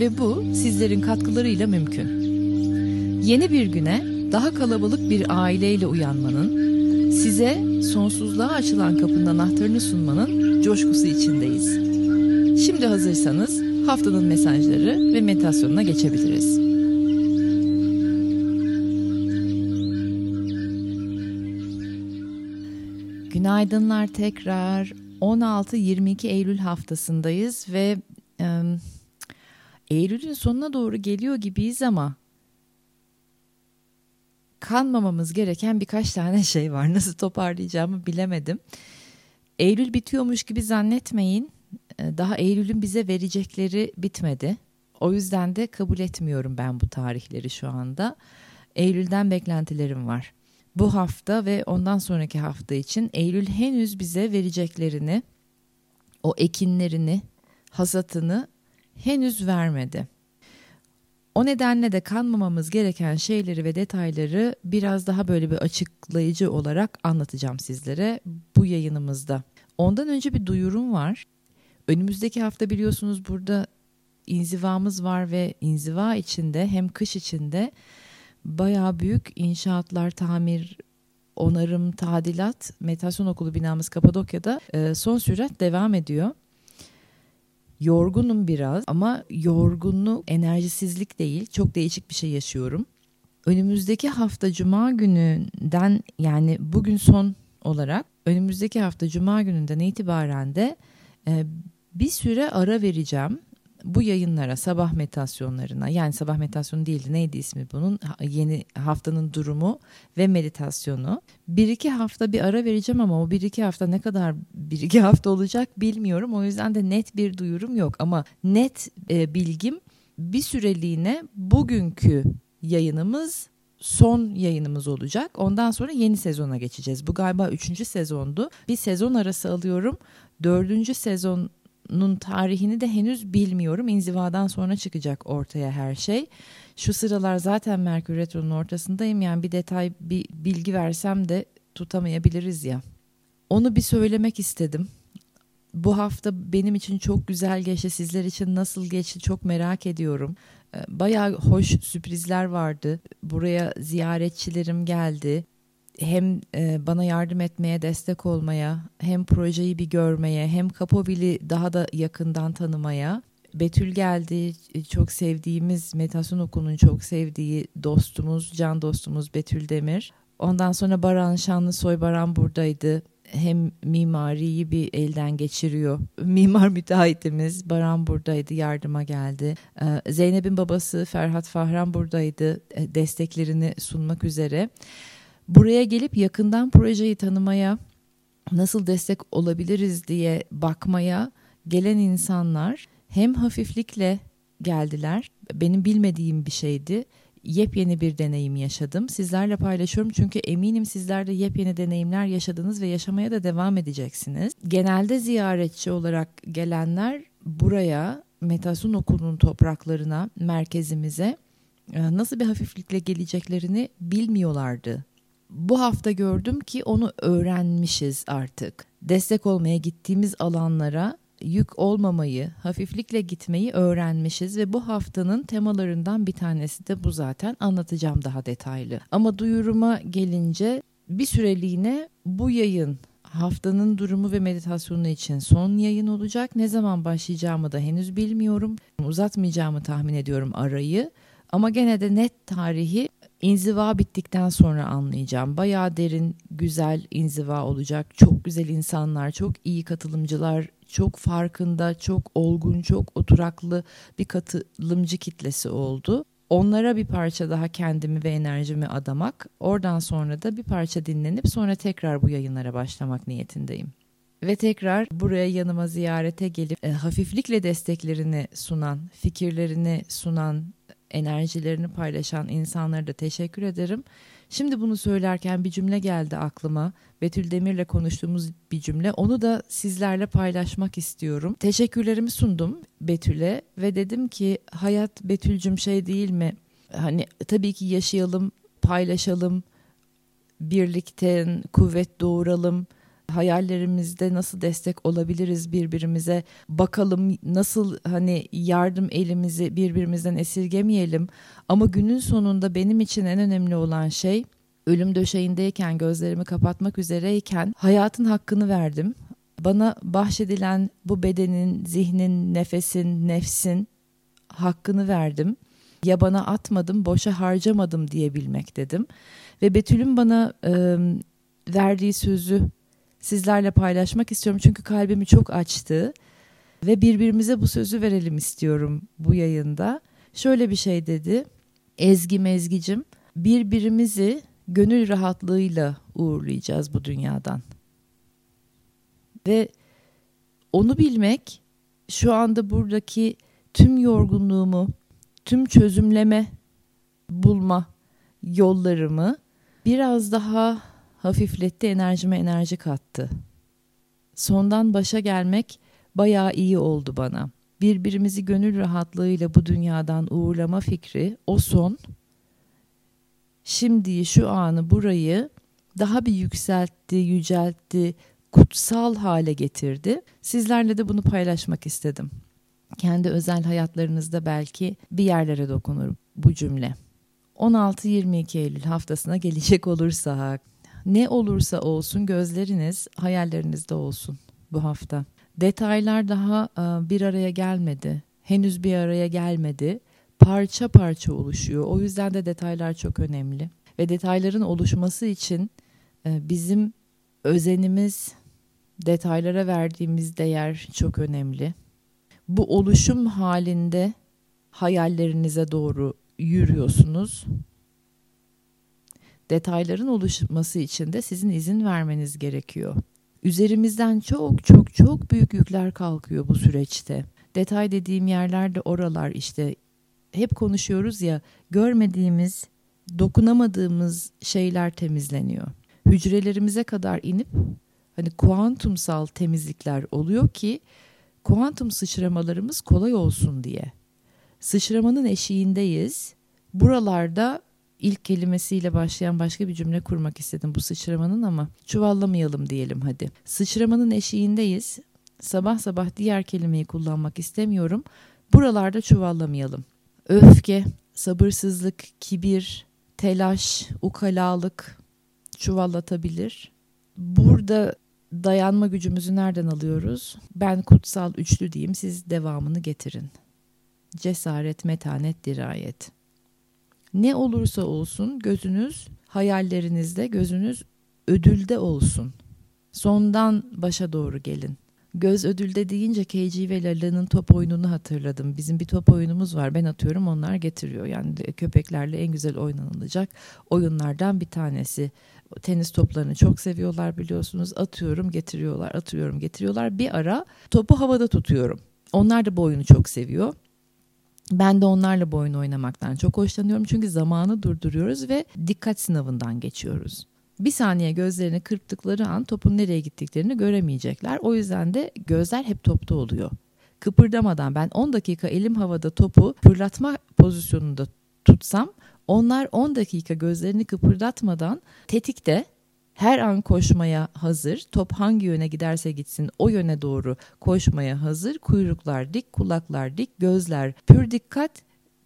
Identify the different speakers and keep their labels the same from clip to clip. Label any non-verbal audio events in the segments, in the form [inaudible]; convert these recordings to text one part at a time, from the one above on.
Speaker 1: ve bu sizlerin katkılarıyla mümkün. Yeni bir güne daha kalabalık bir aileyle uyanmanın, size sonsuzluğa açılan kapının anahtarını sunmanın coşkusu içindeyiz. Şimdi hazırsanız haftanın mesajları ve meditasyonuna geçebiliriz. Günaydınlar tekrar. 16-22 Eylül haftasındayız ve e, Eylül'ün sonuna doğru geliyor gibiyiz ama kanmamamız gereken birkaç tane [laughs] şey var. Nasıl toparlayacağımı bilemedim. Eylül bitiyormuş gibi zannetmeyin. Daha Eylül'ün bize verecekleri bitmedi. O yüzden de kabul etmiyorum ben bu tarihleri şu anda. Eylül'den beklentilerim var. Bu hafta ve ondan sonraki hafta için Eylül henüz bize vereceklerini, o ekinlerini, hasatını henüz vermedi. O nedenle de kanmamamız gereken şeyleri ve detayları biraz daha böyle bir açıklayıcı olarak anlatacağım sizlere bu yayınımızda. Ondan önce bir duyurum var. Önümüzdeki hafta biliyorsunuz burada inzivamız var ve inziva içinde hem kış içinde bayağı büyük inşaatlar, tamir, onarım, tadilat, meditasyon okulu binamız Kapadokya'da son sürat devam ediyor. Yorgunum biraz ama yorgunluk enerjisizlik değil. Çok değişik bir şey yaşıyorum. Önümüzdeki hafta cuma gününden yani bugün son olarak önümüzdeki hafta cuma gününden itibaren de e, bir süre ara vereceğim bu yayınlara, sabah meditasyonlarına yani sabah meditasyonu değildi neydi ismi bunun yeni haftanın durumu ve meditasyonu. Bir iki hafta bir ara vereceğim ama o bir iki hafta ne kadar bir iki hafta olacak bilmiyorum. O yüzden de net bir duyurum yok ama net e, bilgim bir süreliğine bugünkü yayınımız son yayınımız olacak. Ondan sonra yeni sezona geçeceğiz. Bu galiba üçüncü sezondu. Bir sezon arası alıyorum. Dördüncü sezon nun tarihini de henüz bilmiyorum. İnzivadan sonra çıkacak ortaya her şey. Şu sıralar zaten Merkür Retro'nun ortasındayım. Yani bir detay, bir bilgi versem de tutamayabiliriz ya. Onu bir söylemek istedim. Bu hafta benim için çok güzel geçti. Sizler için nasıl geçti çok merak ediyorum. Ee, bayağı hoş sürprizler vardı. Buraya ziyaretçilerim geldi hem e, bana yardım etmeye, destek olmaya, hem projeyi bir görmeye, hem Kapobil'i daha da yakından tanımaya. Betül geldi, çok sevdiğimiz meditasyon okulunun çok sevdiği dostumuz, can dostumuz Betül Demir. Ondan sonra Baran Şanlısoy Baran buradaydı. Hem mimariyi bir elden geçiriyor. Mimar müteahhitimiz Baran buradaydı, yardıma geldi. E, Zeynep'in babası Ferhat Fahran buradaydı, e, desteklerini sunmak üzere. Buraya gelip yakından projeyi tanımaya, nasıl destek olabiliriz diye bakmaya gelen insanlar hem hafiflikle geldiler. Benim bilmediğim bir şeydi. Yepyeni bir deneyim yaşadım. Sizlerle paylaşıyorum çünkü eminim sizler de yepyeni deneyimler yaşadınız ve yaşamaya da devam edeceksiniz. Genelde ziyaretçi olarak gelenler buraya Metasun Okulu'nun topraklarına, merkezimize e, nasıl bir hafiflikle geleceklerini bilmiyorlardı bu hafta gördüm ki onu öğrenmişiz artık. Destek olmaya gittiğimiz alanlara yük olmamayı, hafiflikle gitmeyi öğrenmişiz ve bu haftanın temalarından bir tanesi de bu zaten. Anlatacağım daha detaylı. Ama duyuruma gelince bir süreliğine bu yayın haftanın durumu ve meditasyonu için son yayın olacak. Ne zaman başlayacağımı da henüz bilmiyorum. Uzatmayacağımı tahmin ediyorum arayı. Ama gene de net tarihi İnziva bittikten sonra anlayacağım. Bayağı derin, güzel inziva olacak. Çok güzel insanlar, çok iyi katılımcılar, çok farkında, çok olgun, çok oturaklı bir katılımcı kitlesi oldu. Onlara bir parça daha kendimi ve enerjimi adamak, oradan sonra da bir parça dinlenip sonra tekrar bu yayınlara başlamak niyetindeyim. Ve tekrar buraya yanıma ziyarete gelip e, hafiflikle desteklerini sunan, fikirlerini sunan enerjilerini paylaşan insanlara da teşekkür ederim. Şimdi bunu söylerken bir cümle geldi aklıma. Betül Demir'le konuştuğumuz bir cümle. Onu da sizlerle paylaşmak istiyorum. Teşekkürlerimi sundum Betül'e ve dedim ki hayat Betül'cüm şey değil mi? Hani tabii ki yaşayalım, paylaşalım, birlikte kuvvet doğuralım hayallerimizde nasıl destek olabiliriz birbirimize bakalım nasıl hani yardım elimizi birbirimizden esirgemeyelim ama günün sonunda benim için en önemli olan şey ölüm döşeğindeyken gözlerimi kapatmak üzereyken hayatın hakkını verdim. Bana bahşedilen bu bedenin, zihnin, nefesin, nefsin hakkını verdim. Ya bana atmadım, boşa harcamadım diyebilmek dedim. Ve Betül'ün bana e, verdiği sözü sizlerle paylaşmak istiyorum. Çünkü kalbimi çok açtı ve birbirimize bu sözü verelim istiyorum bu yayında. Şöyle bir şey dedi. Ezgi Mezgicim birbirimizi gönül rahatlığıyla uğurlayacağız bu dünyadan. Ve onu bilmek şu anda buradaki tüm yorgunluğumu, tüm çözümleme bulma yollarımı biraz daha hafifletti, enerjime enerji kattı. Sondan başa gelmek bayağı iyi oldu bana. Birbirimizi gönül rahatlığıyla bu dünyadan uğurlama fikri, o son, şimdiyi, şu anı, burayı daha bir yükseltti, yüceltti, kutsal hale getirdi. Sizlerle de bunu paylaşmak istedim. Kendi özel hayatlarınızda belki bir yerlere dokunur bu cümle. 16-22 Eylül haftasına gelecek olursak ne olursa olsun gözleriniz hayallerinizde olsun bu hafta. Detaylar daha e, bir araya gelmedi. Henüz bir araya gelmedi. Parça parça oluşuyor. O yüzden de detaylar çok önemli. Ve detayların oluşması için e, bizim özenimiz, detaylara verdiğimiz değer çok önemli. Bu oluşum halinde hayallerinize doğru yürüyorsunuz detayların oluşması için de sizin izin vermeniz gerekiyor. Üzerimizden çok çok çok büyük yükler kalkıyor bu süreçte. Detay dediğim yerlerde oralar işte hep konuşuyoruz ya görmediğimiz, dokunamadığımız şeyler temizleniyor. Hücrelerimize kadar inip hani kuantumsal temizlikler oluyor ki kuantum sıçramalarımız kolay olsun diye. Sıçramanın eşiğindeyiz. Buralarda ilk kelimesiyle başlayan başka bir cümle kurmak istedim bu sıçramanın ama çuvallamayalım diyelim hadi. Sıçramanın eşiğindeyiz. Sabah sabah diğer kelimeyi kullanmak istemiyorum. Buralarda çuvallamayalım. Öfke, sabırsızlık, kibir, telaş, ukalalık çuvallatabilir. Burada dayanma gücümüzü nereden alıyoruz? Ben kutsal üçlü diyeyim siz devamını getirin. Cesaret, metanet, dirayet. Ne olursa olsun gözünüz hayallerinizde, gözünüz ödülde olsun. Sondan başa doğru gelin. Göz ödülde deyince KG ve Lala'nın top oyununu hatırladım. Bizim bir top oyunumuz var. Ben atıyorum onlar getiriyor. Yani köpeklerle en güzel oynanılacak oyunlardan bir tanesi. Tenis toplarını çok seviyorlar biliyorsunuz. Atıyorum getiriyorlar, atıyorum getiriyorlar. Bir ara topu havada tutuyorum. Onlar da bu oyunu çok seviyor. Ben de onlarla bu oyunu oynamaktan çok hoşlanıyorum çünkü zamanı durduruyoruz ve dikkat sınavından geçiyoruz. Bir saniye gözlerini kırptıkları an topun nereye gittiklerini göremeyecekler. O yüzden de gözler hep topta oluyor. Kıpırdamadan ben 10 dakika elim havada topu fırlatma pozisyonunda tutsam onlar 10 dakika gözlerini kıpırdatmadan tetikte her an koşmaya hazır. Top hangi yöne giderse gitsin o yöne doğru koşmaya hazır. Kuyruklar dik, kulaklar dik, gözler pür dikkat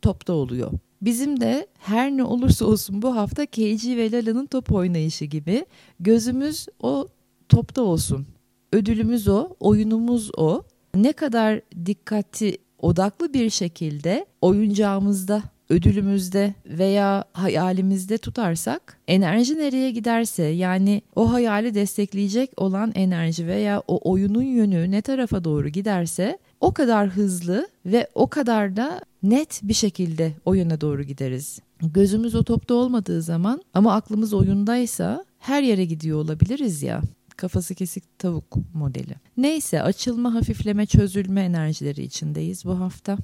Speaker 1: topta oluyor. Bizim de her ne olursa olsun bu hafta KG ve Lala'nın top oynayışı gibi gözümüz o topta olsun. Ödülümüz o, oyunumuz o. Ne kadar dikkati odaklı bir şekilde oyuncağımızda ödülümüzde veya hayalimizde tutarsak enerji nereye giderse yani o hayali destekleyecek olan enerji veya o oyunun yönü ne tarafa doğru giderse o kadar hızlı ve o kadar da net bir şekilde o yöne doğru gideriz. Gözümüz o topta olmadığı zaman ama aklımız oyundaysa her yere gidiyor olabiliriz ya kafası kesik tavuk modeli. Neyse açılma, hafifleme, çözülme enerjileri içindeyiz bu hafta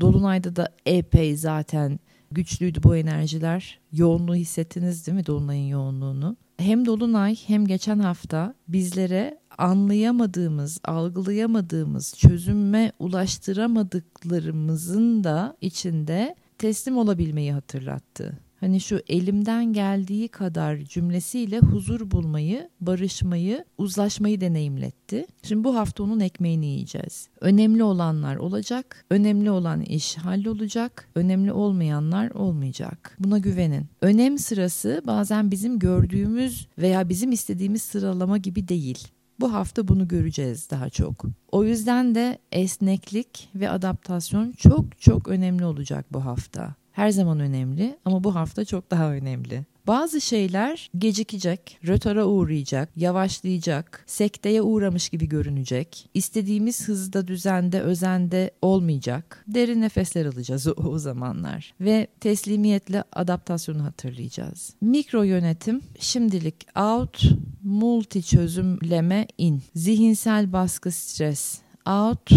Speaker 1: Dolunay'da da epey zaten güçlüydü bu enerjiler. Yoğunluğu hissettiniz değil mi Dolunay'ın yoğunluğunu? Hem Dolunay hem geçen hafta bizlere anlayamadığımız, algılayamadığımız, çözüme ulaştıramadıklarımızın da içinde teslim olabilmeyi hatırlattı. Hani şu elimden geldiği kadar cümlesiyle huzur bulmayı, barışmayı, uzlaşmayı deneyimletti. Şimdi bu hafta onun ekmeğini yiyeceğiz. Önemli olanlar olacak, önemli olan iş hallolacak, önemli olmayanlar olmayacak. Buna güvenin. Önem sırası bazen bizim gördüğümüz veya bizim istediğimiz sıralama gibi değil. Bu hafta bunu göreceğiz daha çok. O yüzden de esneklik ve adaptasyon çok çok önemli olacak bu hafta her zaman önemli ama bu hafta çok daha önemli. Bazı şeyler gecikecek, rötara uğrayacak, yavaşlayacak, sekteye uğramış gibi görünecek. İstediğimiz hızda, düzende, özende olmayacak. Derin nefesler alacağız o, o zamanlar ve teslimiyetle adaptasyonu hatırlayacağız. Mikro yönetim şimdilik out, multi çözümleme in. Zihinsel baskı stres out,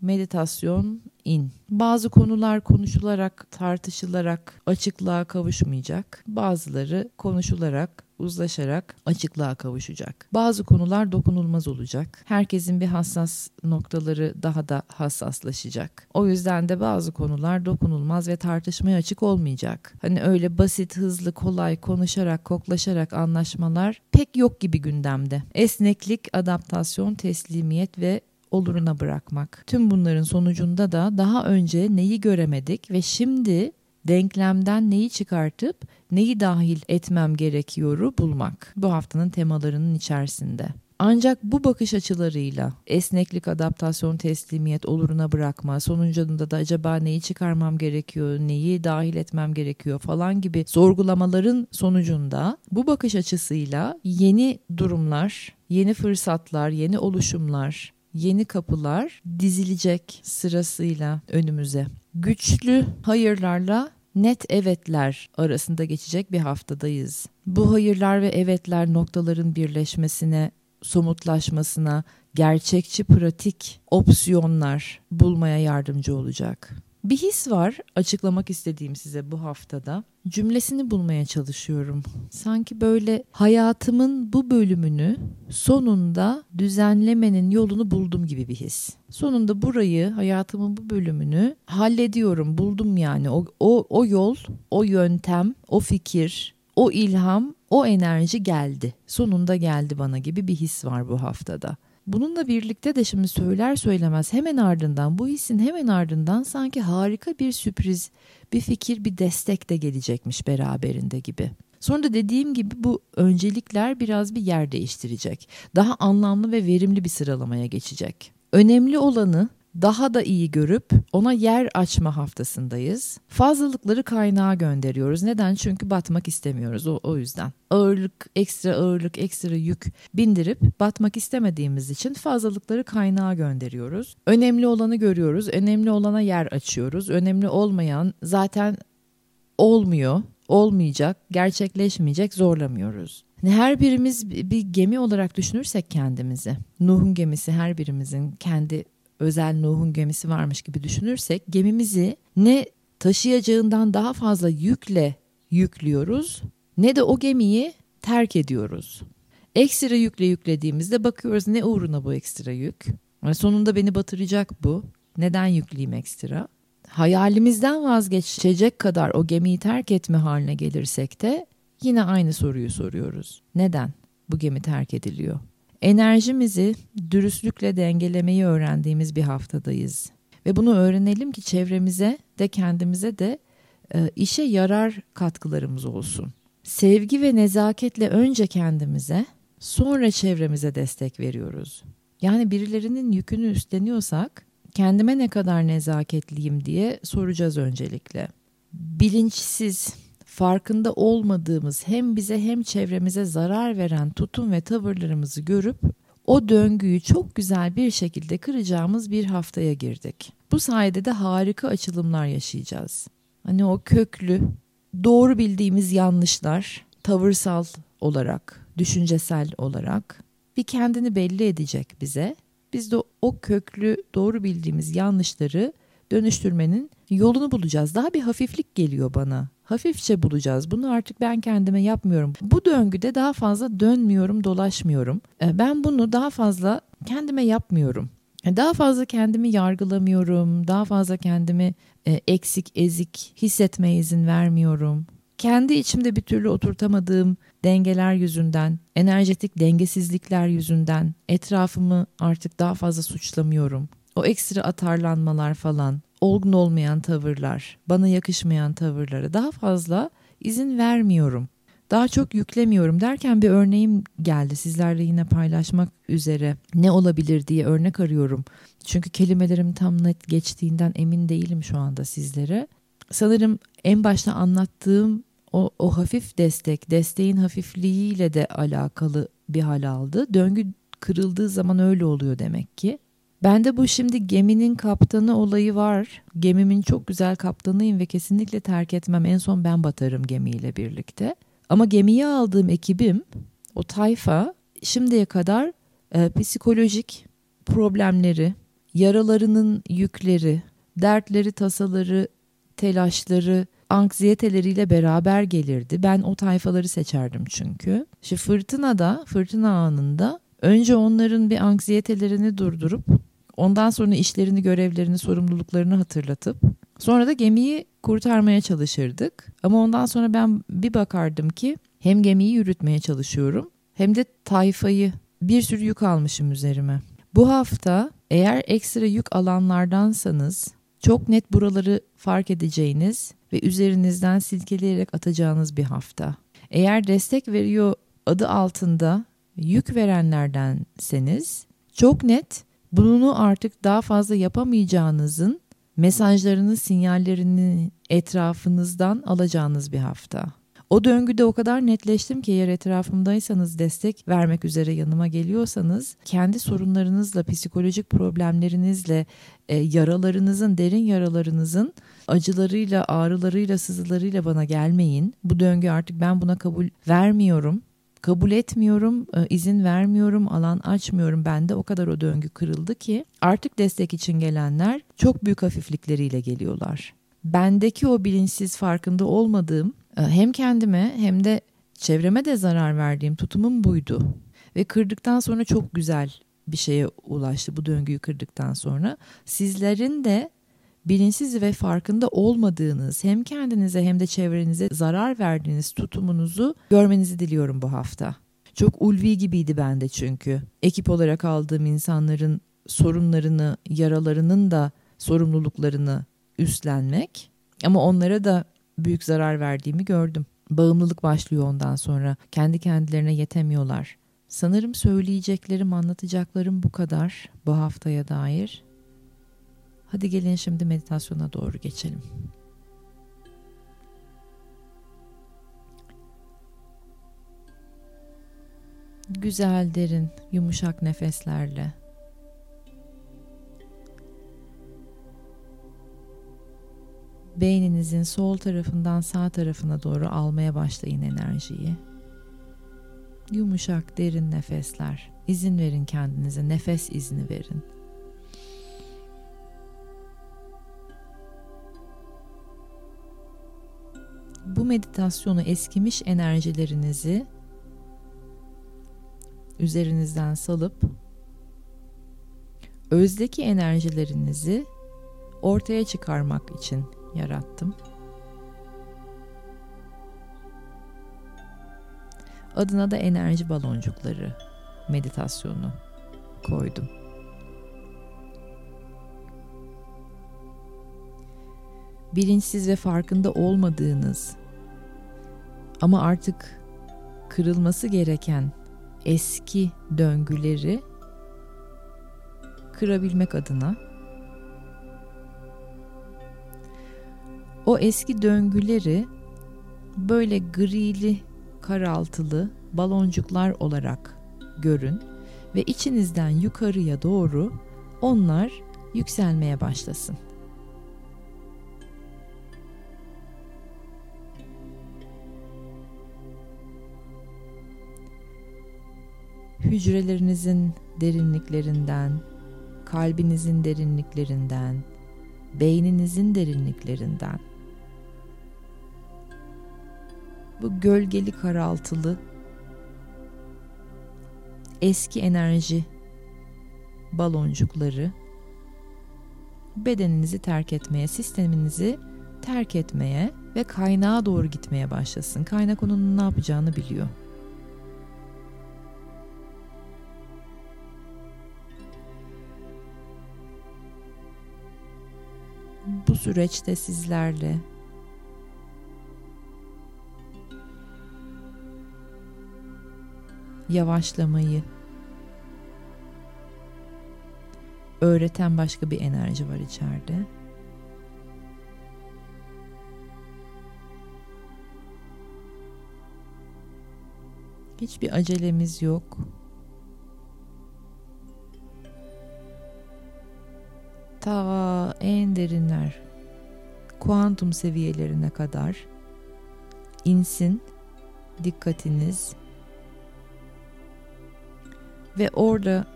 Speaker 1: meditasyon in. Bazı konular konuşularak, tartışılarak açıklığa kavuşmayacak. Bazıları konuşularak, uzlaşarak açıklığa kavuşacak. Bazı konular dokunulmaz olacak. Herkesin bir hassas noktaları daha da hassaslaşacak. O yüzden de bazı konular dokunulmaz ve tartışmaya açık olmayacak. Hani öyle basit, hızlı, kolay konuşarak, koklaşarak anlaşmalar pek yok gibi gündemde. Esneklik, adaptasyon, teslimiyet ve oluruna bırakmak. Tüm bunların sonucunda da daha önce neyi göremedik ve şimdi denklemden neyi çıkartıp neyi dahil etmem gerekiyoru bulmak. Bu haftanın temalarının içerisinde. Ancak bu bakış açılarıyla esneklik, adaptasyon, teslimiyet, oluruna bırakma, sonucunda da acaba neyi çıkarmam gerekiyor, neyi dahil etmem gerekiyor falan gibi sorgulamaların sonucunda bu bakış açısıyla yeni durumlar, yeni fırsatlar, yeni oluşumlar, yeni kapılar dizilecek sırasıyla önümüze. Güçlü hayırlarla net evetler arasında geçecek bir haftadayız. Bu hayırlar ve evetler noktaların birleşmesine, somutlaşmasına, gerçekçi pratik opsiyonlar bulmaya yardımcı olacak. Bir his var açıklamak istediğim size bu haftada. Cümlesini bulmaya çalışıyorum. Sanki böyle hayatımın bu bölümünü sonunda düzenlemenin yolunu buldum gibi bir his. Sonunda burayı, hayatımın bu bölümünü hallediyorum, buldum yani. O, o, o yol, o yöntem, o fikir, o ilham, o enerji geldi. Sonunda geldi bana gibi bir his var bu haftada. Bununla birlikte de şimdi söyler söylemez hemen ardından bu hissin hemen ardından sanki harika bir sürpriz, bir fikir, bir destek de gelecekmiş beraberinde gibi. Sonra da dediğim gibi bu öncelikler biraz bir yer değiştirecek. Daha anlamlı ve verimli bir sıralamaya geçecek. Önemli olanı daha da iyi görüp ona yer açma haftasındayız. Fazlalıkları kaynağa gönderiyoruz. Neden? Çünkü batmak istemiyoruz o, o yüzden. Ağırlık, ekstra ağırlık, ekstra yük bindirip batmak istemediğimiz için fazlalıkları kaynağa gönderiyoruz. Önemli olanı görüyoruz. Önemli olana yer açıyoruz. Önemli olmayan zaten olmuyor, olmayacak, gerçekleşmeyecek zorlamıyoruz. Her birimiz bir gemi olarak düşünürsek kendimizi, Nuh'un gemisi her birimizin kendi özel Nuh'un gemisi varmış gibi düşünürsek gemimizi ne taşıyacağından daha fazla yükle yüklüyoruz ne de o gemiyi terk ediyoruz. Ekstra yükle yüklediğimizde bakıyoruz ne uğruna bu ekstra yük? Yani sonunda beni batıracak bu. Neden yükleyeyim ekstra? Hayalimizden vazgeçecek kadar o gemiyi terk etme haline gelirsek de yine aynı soruyu soruyoruz. Neden bu gemi terk ediliyor? Enerjimizi dürüstlükle dengelemeyi öğrendiğimiz bir haftadayız. Ve bunu öğrenelim ki çevremize de kendimize de e, işe yarar katkılarımız olsun. Sevgi ve nezaketle önce kendimize, sonra çevremize destek veriyoruz. Yani birilerinin yükünü üstleniyorsak kendime ne kadar nezaketliyim diye soracağız öncelikle. Bilinçsiz farkında olmadığımız hem bize hem çevremize zarar veren tutum ve tavırlarımızı görüp o döngüyü çok güzel bir şekilde kıracağımız bir haftaya girdik. Bu sayede de harika açılımlar yaşayacağız. Hani o köklü, doğru bildiğimiz yanlışlar tavırsal olarak, düşüncesel olarak bir kendini belli edecek bize. Biz de o köklü, doğru bildiğimiz yanlışları dönüştürmenin yolunu bulacağız. Daha bir hafiflik geliyor bana. Hafifçe bulacağız. Bunu artık ben kendime yapmıyorum. Bu döngüde daha fazla dönmüyorum, dolaşmıyorum. E, ben bunu daha fazla kendime yapmıyorum. E, daha fazla kendimi yargılamıyorum. Daha fazla kendimi e, eksik, ezik hissetmeye izin vermiyorum. Kendi içimde bir türlü oturtamadığım dengeler yüzünden, enerjetik dengesizlikler yüzünden etrafımı artık daha fazla suçlamıyorum. O ekstra atarlanmalar falan, olgun olmayan tavırlar, bana yakışmayan tavırlara daha fazla izin vermiyorum. Daha çok yüklemiyorum derken bir örneğim geldi sizlerle yine paylaşmak üzere. Ne olabilir diye örnek arıyorum. Çünkü kelimelerim tam net geçtiğinden emin değilim şu anda sizlere. Sanırım en başta anlattığım o, o hafif destek, desteğin hafifliğiyle de alakalı bir hal aldı. Döngü kırıldığı zaman öyle oluyor demek ki. Bende bu şimdi geminin kaptanı olayı var. Gemimin çok güzel kaptanıyım ve kesinlikle terk etmem. En son ben batarım gemiyle birlikte. Ama gemiye aldığım ekibim, o tayfa şimdiye kadar e, psikolojik problemleri, yaralarının yükleri, dertleri, tasaları, telaşları, anksiyeteleriyle beraber gelirdi. Ben o tayfaları seçerdim çünkü. İşte fırtınada, fırtına anında önce onların bir anksiyetelerini durdurup ondan sonra işlerini, görevlerini, sorumluluklarını hatırlatıp sonra da gemiyi kurtarmaya çalışırdık. Ama ondan sonra ben bir bakardım ki hem gemiyi yürütmeye çalışıyorum hem de tayfayı bir sürü yük almışım üzerime. Bu hafta eğer ekstra yük alanlardansanız çok net buraları fark edeceğiniz ve üzerinizden silkeleyerek atacağınız bir hafta. Eğer destek veriyor adı altında yük verenlerdenseniz çok net bunu artık daha fazla yapamayacağınızın mesajlarını, sinyallerini etrafınızdan alacağınız bir hafta. O döngüde o kadar netleştim ki eğer etrafımdaysanız destek vermek üzere yanıma geliyorsanız kendi sorunlarınızla, psikolojik problemlerinizle, e, yaralarınızın, derin yaralarınızın acılarıyla, ağrılarıyla, sızılarıyla bana gelmeyin. Bu döngü artık ben buna kabul vermiyorum. Kabul etmiyorum, e, izin vermiyorum, alan açmıyorum. Bende o kadar o döngü kırıldı ki artık destek için gelenler çok büyük hafiflikleriyle geliyorlar. Bendeki o bilinçsiz farkında olmadığım ee, hem kendime hem de çevreme de zarar verdiğim tutumum buydu. Ve kırdıktan sonra çok güzel bir şeye ulaştı bu döngüyü kırdıktan sonra. Sizlerin de bilinçsiz ve farkında olmadığınız hem kendinize hem de çevrenize zarar verdiğiniz tutumunuzu görmenizi diliyorum bu hafta. Çok ulvi gibiydi bende çünkü. Ekip olarak aldığım insanların sorunlarını, yaralarının da sorumluluklarını üstlenmek ama onlara da büyük zarar verdiğimi gördüm. Bağımlılık başlıyor ondan sonra. Kendi kendilerine yetemiyorlar. Sanırım söyleyeceklerim, anlatacaklarım bu kadar bu haftaya dair. Hadi gelin şimdi meditasyona doğru geçelim. Güzel, derin, yumuşak nefeslerle Beyninizin sol tarafından sağ tarafına doğru almaya başlayın enerjiyi. Yumuşak derin nefesler. İzin verin kendinize, nefes izni verin. Bu meditasyonu eskimiş enerjilerinizi üzerinizden salıp özdeki enerjilerinizi ortaya çıkarmak için yarattım. Adına da enerji baloncukları meditasyonu koydum. Bilinçsiz ve farkında olmadığınız ama artık kırılması gereken eski döngüleri kırabilmek adına O eski döngüleri böyle grili, karaltılı baloncuklar olarak görün ve içinizden yukarıya doğru onlar yükselmeye başlasın. Hücrelerinizin derinliklerinden, kalbinizin derinliklerinden, beyninizin derinliklerinden bu gölgeli karaltılı eski enerji baloncukları bedeninizi terk etmeye, sisteminizi terk etmeye ve kaynağa doğru gitmeye başlasın. Kaynak onun ne yapacağını biliyor. Süreçte sizlerle yavaşlamayı öğreten başka bir enerji var içeride. Hiçbir acelemiz yok. Ta en derinler, kuantum seviyelerine kadar insin dikkatiniz ve orada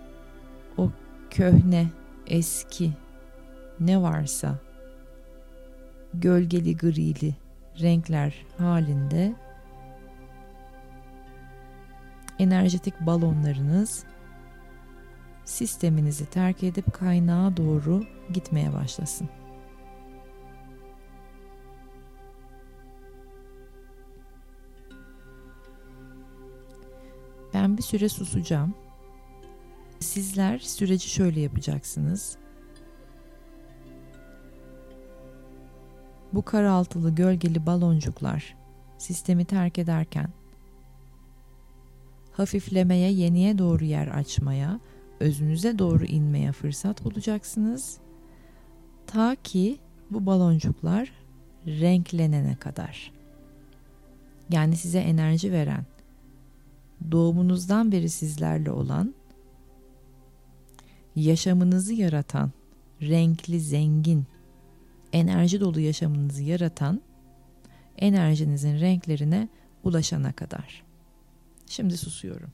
Speaker 1: o köhne, eski ne varsa gölgeli grili renkler halinde enerjetik balonlarınız sisteminizi terk edip kaynağa doğru gitmeye başlasın. Bir süre susacağım. Sizler süreci şöyle yapacaksınız. Bu karaltılı gölgeli baloncuklar sistemi terk ederken hafiflemeye, yeniye doğru yer açmaya, özünüze doğru inmeye fırsat bulacaksınız. Ta ki bu baloncuklar renklenene kadar. Yani size enerji veren, doğumunuzdan beri sizlerle olan, yaşamınızı yaratan, renkli, zengin, enerji dolu yaşamınızı yaratan enerjinizin renklerine ulaşana kadar. Şimdi susuyorum.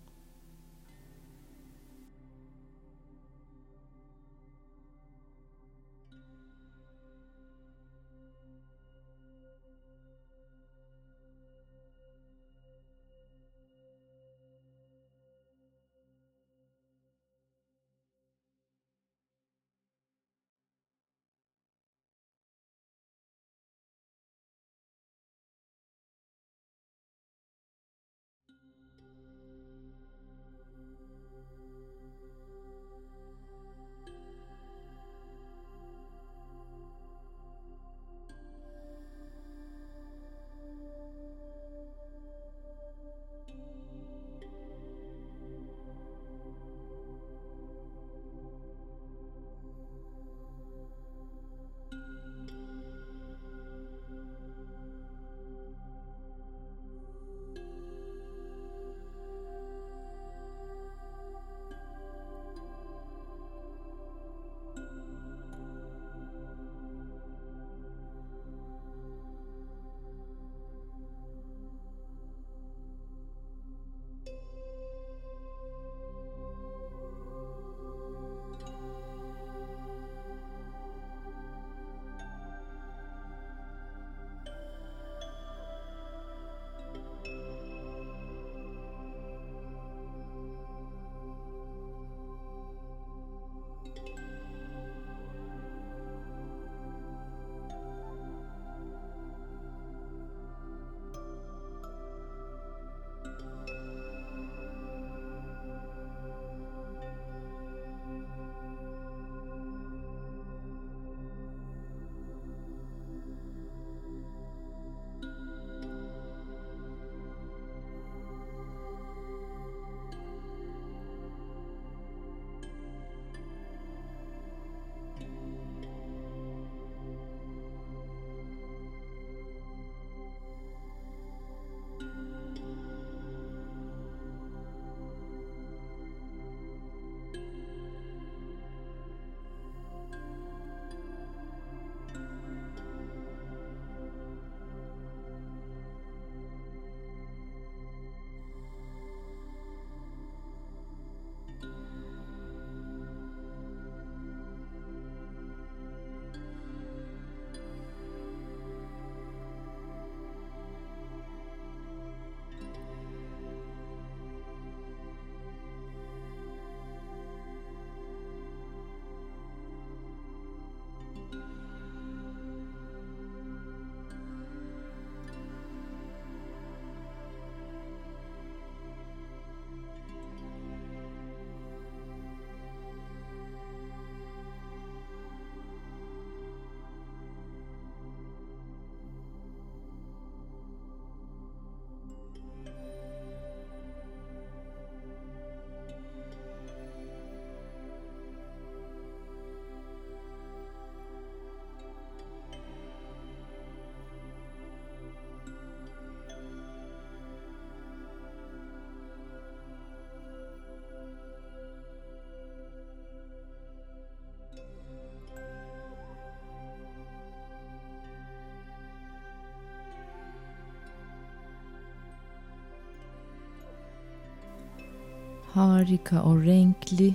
Speaker 1: Harika o renkli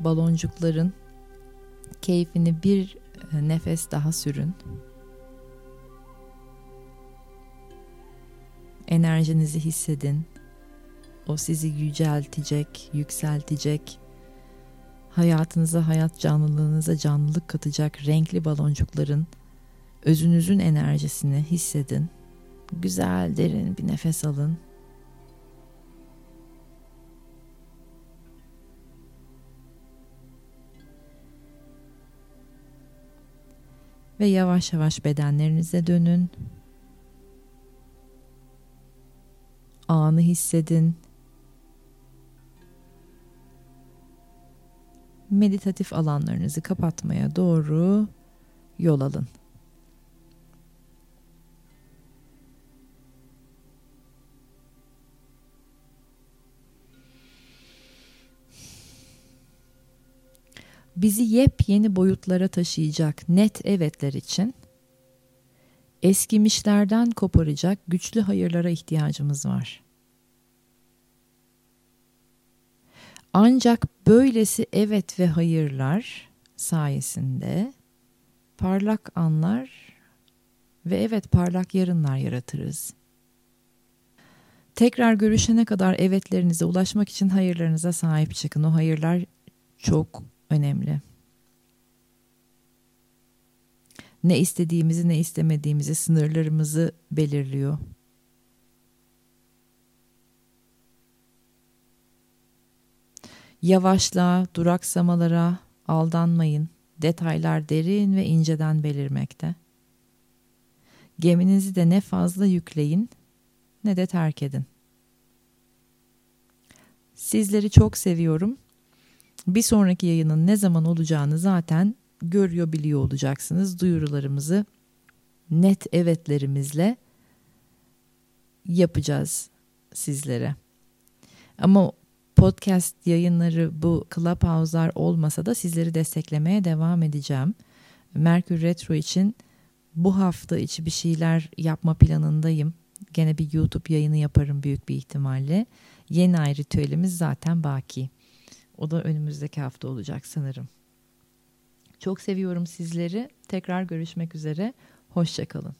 Speaker 1: baloncukların keyfini bir e, nefes daha sürün. Enerjinizi hissedin. O sizi yüceltecek, yükseltecek. Hayatınıza, hayat canlılığınıza canlılık katacak renkli baloncukların özünüzün enerjisini hissedin. Güzel derin bir nefes alın. Ve yavaş yavaş bedenlerinize dönün. Anı hissedin. Meditatif alanlarınızı kapatmaya doğru yol alın. Bizi yepyeni boyutlara taşıyacak net evetler için eskimişlerden koparacak güçlü hayırlara ihtiyacımız var. Ancak böylesi evet ve hayırlar sayesinde parlak anlar ve evet parlak yarınlar yaratırız. Tekrar görüşene kadar evetlerinize ulaşmak için hayırlarınıza sahip çıkın. O hayırlar çok önemli. Ne istediğimizi ne istemediğimizi sınırlarımızı belirliyor. Yavaşla, duraksamalara aldanmayın. Detaylar derin ve inceden belirmekte. Geminizi de ne fazla yükleyin ne de terk edin. Sizleri çok seviyorum. Bir sonraki yayının ne zaman olacağını zaten görüyor biliyor olacaksınız. Duyurularımızı net evetlerimizle yapacağız sizlere. Ama podcast yayınları bu Clubhouse'lar olmasa da sizleri desteklemeye devam edeceğim. Merkür Retro için bu hafta içi bir şeyler yapma planındayım. Gene bir YouTube yayını yaparım büyük bir ihtimalle. Yeni ay ritüelimiz zaten baki. O da önümüzdeki hafta olacak sanırım. Çok seviyorum sizleri. Tekrar görüşmek üzere. Hoşçakalın.